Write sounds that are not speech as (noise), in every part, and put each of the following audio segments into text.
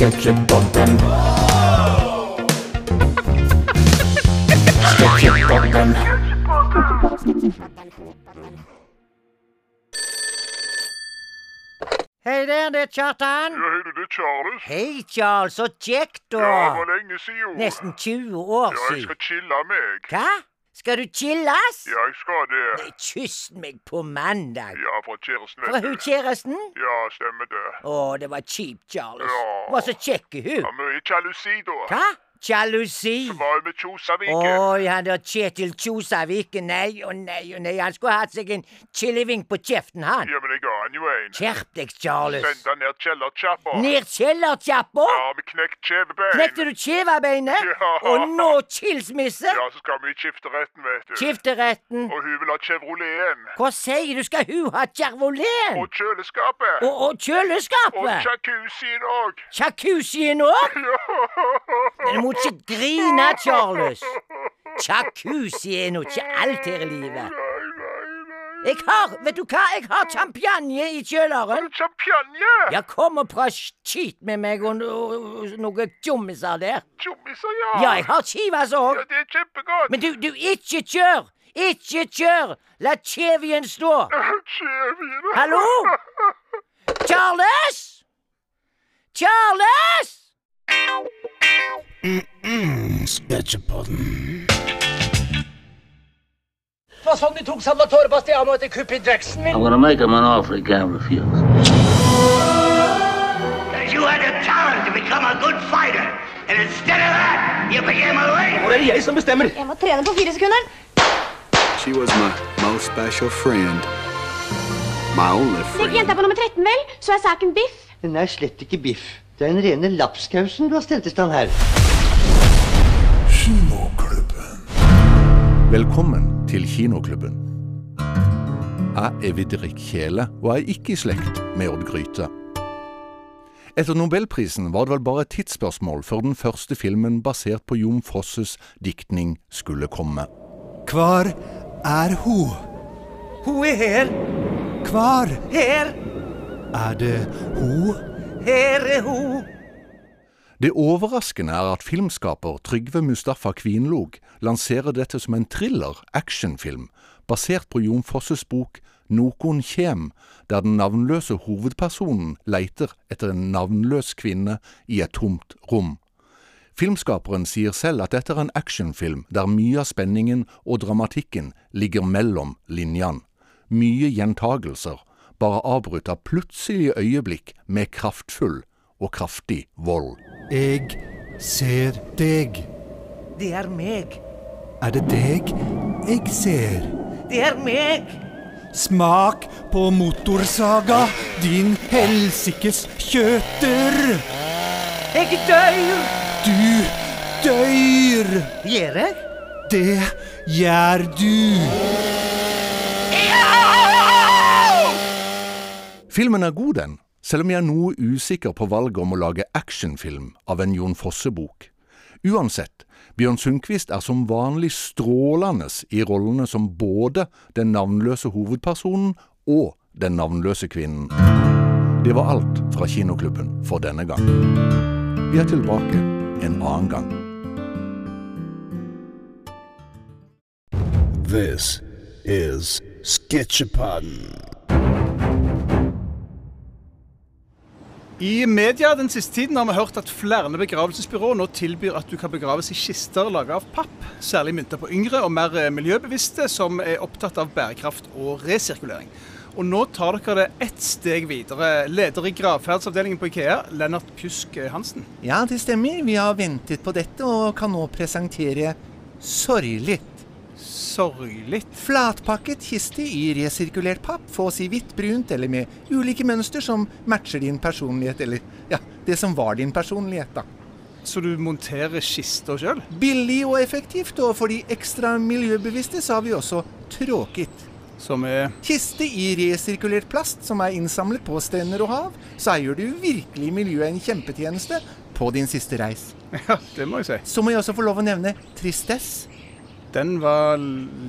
Sketsjepodden. Sketsjepodden. Hei der, det er Kjartan. Ja, hei du, det er Charles. Hei, Charles. Så kjekt, da. Ja, det var lenge siden. Nesten 20 år Ja, jeg siden. skal chille meg. Skal du chillas? Ja, jeg skal det. Nei, Kyss meg på mandag. Ja, fra kjæresten. Fra hun kjæresten? Ja, stemmer det. Å, det var kjipt, Charles. Ja. Var så kjekk hun. Ja, mye sjalusi da. Hva? Sjalusi? Så var jeg med Kjosaviken. Oi, han der Kjetil Kjosaviken. Nei og nei og nei. Han skulle hatt seg en chilivink på kjeften, han. Ja, men jeg ga han jo en. Skjerp deg, Charles. Send han ned kjellerkjappa. Ned kjellerkjappa? Ja, med knekt kjevebein. Knekte du kjevebeinet? Ja. Og nå skilsmisse? Ja, så skal vi i skifteretten, vet du. Skifteretten? Og hun vil ha Chevroleten. Hva sier du? Skal hun ha Chevrolet? Og kjøleskapet. Og, og Og kjøleskapet? jacuzzien òg. Jacuzzien òg? (laughs) Du må ikke grine, Charles. Jacuzzi er nå ikke alt her i livet. Jeg har, vet du hva, jeg har champagne i kjøleren. Champagne! Ja, kom og skit med meg og, og, og noen tjommiser der. Tjommiser, ja. Ja, jeg har chivas òg. Ja, det er kjempegodt. Men du, du, ikke kjør! Ikke kjør! La kjevien stå! (laughs) Kjevien. Hallo? (laughs) Charles? Charles? Sketsjepodden. var sånn de tok Salvatore Bastiano etter kuppet i Jackson. I'm gonna make him an offer he can't refuse. You had the talent to become a good fighter, and instead of that, you became a lame. Det er jeg som bestemmer. Jeg må trene på fire sekunder. She was my most special friend. My only friend. jenta på nummer 13, vel, så er saken biff. Den er slett ikke biff. Det er en rene lapskausen du har stelt i stand her. Velkommen til Kinoklubben. Jeg er Vidrik Kjele, og jeg er ikke i slekt med Odd Gryte. Etter nobelprisen var det vel bare et tidsspørsmål før den første filmen basert på Jom Fosses diktning skulle komme. Hvar er ho? Hun er her. Hvar Her. er det ho? Her er hun. Det overraskende er at filmskaper Trygve Mustafa Kvinlog lanserer dette som en thriller-actionfilm basert på Jon Fosses bok Nokon kjem, der den navnløse hovedpersonen leiter etter en navnløs kvinne i et tomt rom. Filmskaperen sier selv at dette er en actionfilm der mye av spenningen og dramatikken ligger mellom linjene. Mye gjentagelser, bare avbrutt av plutselige øyeblikk med kraftfull og kraftig vold. Jeg ser deg. Det er meg. Er det deg jeg ser? Det er meg. Smak på motorsaga, din helsikes kjøter. Jeg dør. Du dør. Gjør jeg? Det gjør du. Filmen er god, den, selv om jeg er noe usikker på valget om å lage actionfilm av en Jon Fosse-bok. Uansett, Bjørn Sundquist er som vanlig strålende i rollene som både den navnløse hovedpersonen og den navnløse kvinnen. Det var alt fra Kinoklubben for denne gang. Vi er tilbake en annen gang. This is Sketsjepodden. I media den siste tiden har vi hørt at flere begravelsesbyråer nå tilbyr at du kan begraves i kister laget av papp, særlig mynter på yngre og mer eh, miljøbevisste som er opptatt av bærekraft og resirkulering. Og nå tar dere det ett steg videre. Leder i gravferdsavdelingen på Ikea, Lennart Pjusk Hansen. Ja, det stemmer. Vi har ventet på dette og kan nå presentere Sorgligt. Sorglig. Flatpakket kiste i resirkulert papp fås i hvitt, brunt eller med ulike mønster som matcher din personlighet, eller ja, det som var din personlighet, da. Så du monterer kister sjøl? Billig og effektivt, og for de ekstra miljøbevisste så har vi også tråkigt. Som er Kiste i resirkulert plast som er innsamlet på strender og hav, så gjør du virkelig miljøet en kjempetjeneste på din siste reis. Ja, det må jeg si. Så må jeg også få lov å nevne Tristesse. Den var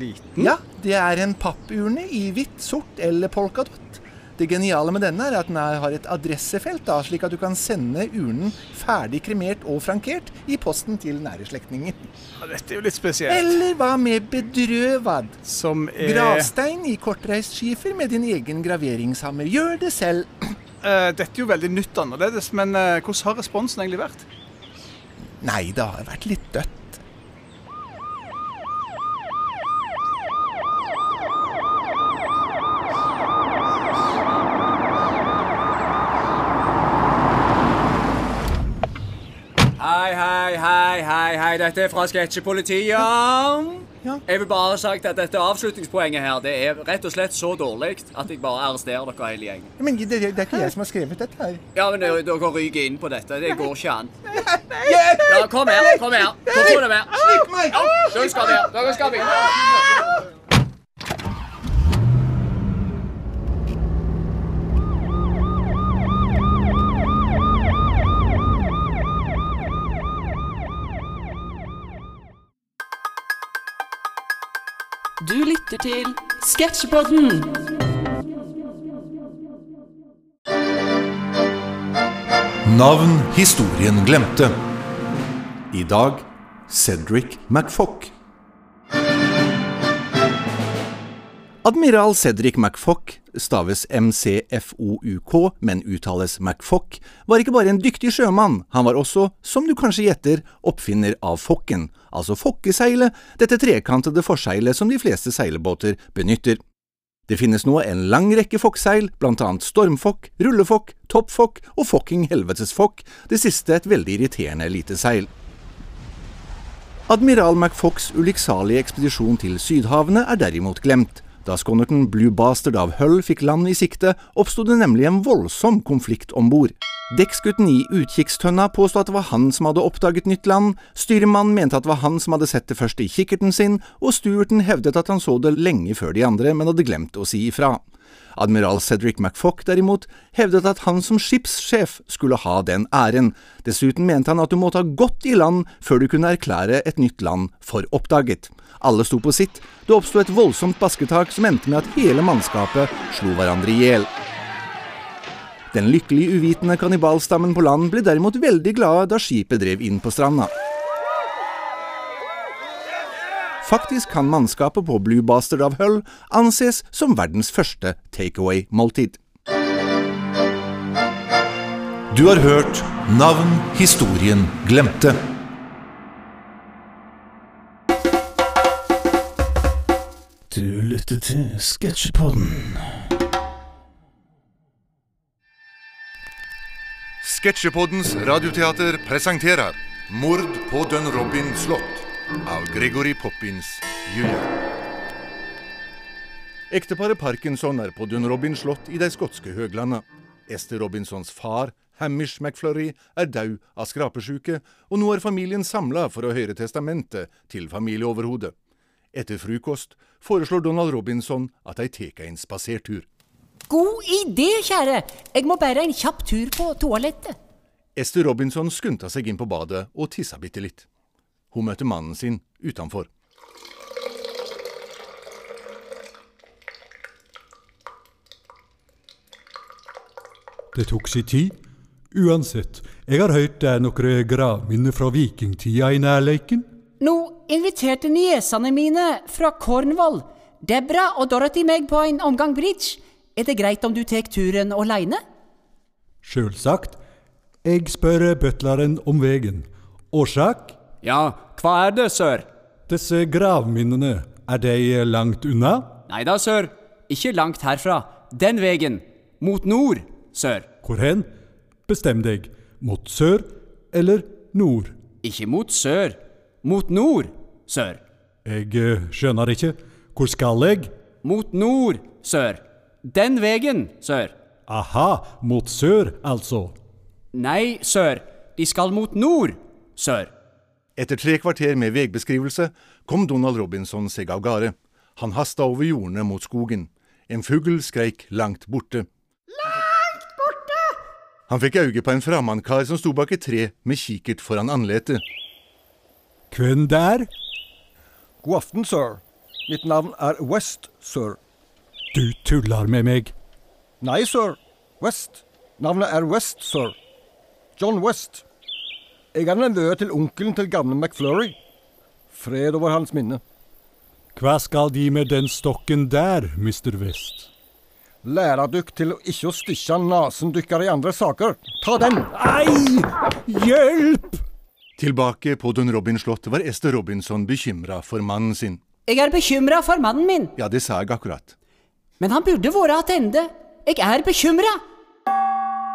liten. Ja, det er en pappurne i hvitt, sort eller polkadott. Det geniale med denne er at den har et adressefelt, da, slik at du kan sende urnen ferdig kremert og frankert i posten til nære slektninger. Ja, dette er jo litt spesielt. Eller hva med bedrøvad? Som er Gravstein i kortreist skifer med din egen graveringshammer. Gjør det selv. Uh, (clears throat) Dette er jo veldig nytt annerledes, men uh, hvordan har responsen egentlig vært? Nei, det har vært litt Hei, hei, hei, hei, hei. Dette er fra Sketsjepolitiet. Jeg vil bare ha sagt at dette avslutningspoenget her, det er rett og slett så dårlig at jeg bare arresterer dere hele gjengen. Men det, det er ikke jeg som har skrevet dette her. Ja, men dere ryker inn på dette. Det går ikke an. Ja, kom her, kom her. Kom her. Slipp meg! Dere skal med. Dere skal med. Du til Sketsjpodden. Navn historien glemte. I dag Cedric McFock. Admiral Cedric McFock, staves MCFOUK, men uttales McFock, var ikke bare en dyktig sjømann, han var også, som du kanskje gjetter, oppfinner av fokken, altså fokkeseilet, dette trekantede forseilet som de fleste seilbåter benytter. Det finnes nå en lang rekke fokkseil, blant annet stormfokk, rullefokk, toppfokk og fokking helvetesfokk, det siste et veldig irriterende lite seil. Admiral McFocks ulykksalige ekspedisjon til Sydhavene er derimot glemt. Da skonnerten Blue Bastard av Hull fikk land i sikte, oppsto det nemlig en voldsom konflikt om bord. Dekksgutten i utkikkstønna påstod at det var han som hadde oppdaget nytt land, styrmannen mente at det var han som hadde sett det først i kikkerten sin, og stuerten hevdet at han så det lenge før de andre, men hadde glemt å si ifra. Admiral Cedric McFock derimot hevdet at han som skipssjef skulle ha den æren. Dessuten mente han at du måtte ha gått i land før du kunne erklære et nytt land for oppdaget. Alle sto på sitt. Det oppsto et voldsomt basketak som endte med at hele mannskapet slo hverandre i hjel. Den lykkelig uvitende kannibalstammen på land ble derimot veldig glade da skipet drev inn på stranda. Faktisk kan mannskapet på Blue Bastard av Hull anses som verdens første takeaway-måltid. Du har hørt Navn historien glemte. Du lytter til Sketsjepodden. Sketsjepoddens radioteater presenterer Mord på Dønn Robin slott av Gregory Poppins jr. Ekteparet Parkinson er på Dunrobin slott i de skotske høglandene. Esther Robinsons far, Hamish McFlurry, er død av skrapesjuke, og nå er familien samla for å høre testamentet til familieoverhodet. Etter frokost foreslår Donald Robinson at de tar en spasertur. God idé, kjære. Jeg må bare en kjapp tur på toalettet. Esther Robinson skunta seg inn på badet og tissa bitte litt. Hun møtte mannen sin utenfor. Det tok si tid. Uansett, jeg har hørt det er noen gravminner fra vikingtida i nærleiken. Nå inviterte niesene mine fra Cornwall, Debra og Dorothy meg på en omgang bridge. Er det greit om du tar turen aleine? Sjølsagt. Jeg spør butleren om vegen. Årsak? Ja, hva er det, sør? Disse gravminnene, er de langt unna? Nei da, sør. Ikke langt herfra. Den vegen. Mot nord, sør. Hvor hen? Bestem deg. Mot sør eller nord? Ikke mot sør. Mot nord, sør. Jeg eh, skjønner ikke. Hvor skal jeg? Mot nord, sør. Den vegen, sør. Aha, mot sør, altså. Nei, sør. De skal mot nord, sør. Etter tre kvarter med vegbeskrivelse kom Donald Robinson seg av gårde. Han hasta over jordene mot skogen. En fugl skreik langt borte. Langt borte! Han fikk øye på en framandkar som sto bak et tre med kikkert foran andletet. Hvem der? God aften, sir. Mitt navn er West, sir. Du tuller med meg. Nei, sir. West. Navnet er West, sir. John West. Jeg er nevø til onkelen til gamle McFlurry. Fred over hans minne. Hva skal De med den stokken der, Mr. West? Lære dykk til å ikke å stikke nesen dykkere i andre saker. Ta den! Ei! Hjelp! Tilbake på Don Robin slott var Esther Robinson bekymra for mannen sin. Jeg er bekymra for mannen min, Ja, det sa jeg akkurat. men han burde vært attende. Jeg er bekymra.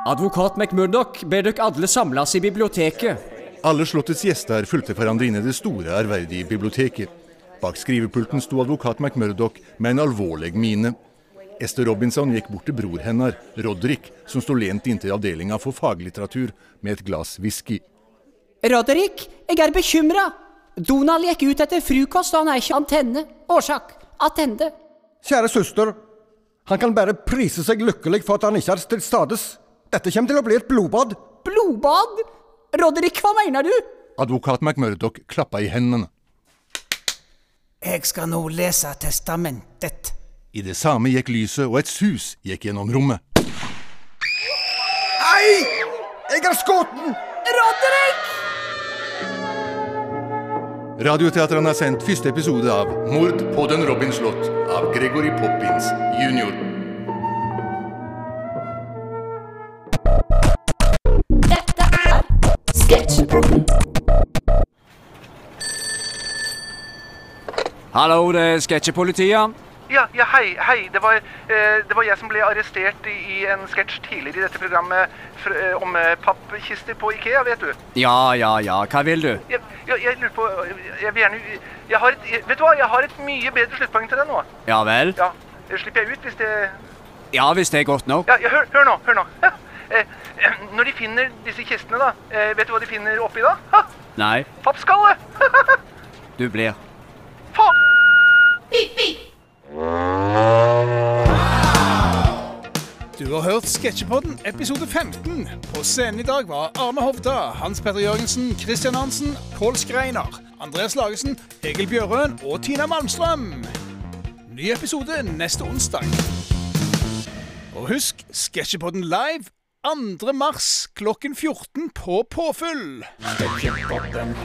Advokat McMurdoch ber dere alle samles i biblioteket. Alle slottets gjester fulgte hverandre inn i det store, ærverdige biblioteket. Bak skrivepulten sto advokat McMurdoch med en alvorlig mine. Esther Robinson gikk bort til bror hennes, Roderick, som sto lent inntil avdelinga for faglitteratur med et glass whisky. Roderick, jeg er bekymra. Donald gikk ut etter frokost, og han er ikke antenne. Årsak attende. Kjære søster. Han kan bare prise seg lykkelig for at han ikke er til stades. Dette kommer til å bli et blodbad. Blodbad? Roderick, hva mener du? Advokat McMurdoch klappa i hendene. Jeg skal nå lese testamentet. I det samme gikk lyset, og et sus gikk gjennom rommet. Ei! Jeg er skutt! Roderick! Radioteatrene har sendt første episode av Mord på den Robin Slott av Gregory Poppins jr. Hallo, det er Sketsjepolitiet. Ja, ja, hei, hei. Det var, eh, det var jeg som ble arrestert i, en sketsj tidligere i dette programmet for, eh, om eh, pappkister på Ikea, vet du. Ja, ja, ja. Hva vil du? Jeg, jeg, jeg lurer på Jeg vil gjerne jeg har et, Vet du hva, jeg har et mye bedre sluttpoeng til deg nå. Ja vel? Ja, Slipper jeg ut hvis det Ja, hvis det er godt nok. Ja, ja hør, hør nå, hør nå. Eh, eh, når de finner disse kistene, da, eh, vet du hva de finner oppi da? Ha! Nei, Pappskalle! (laughs) du blir. Faen! Du har hørt Sketsjepodden episode 15. På scenen i dag var Arne Hovda, Hans Petter Jørgensen, Christian Hansen, Pål Skreiner, Andreas Lagesen, Egil Bjørøen og Tina Malmstrøm. Ny episode neste onsdag. Og husk Sketsjepodden live 2. mars klokken 14 på påfyll. Sketsjepodden.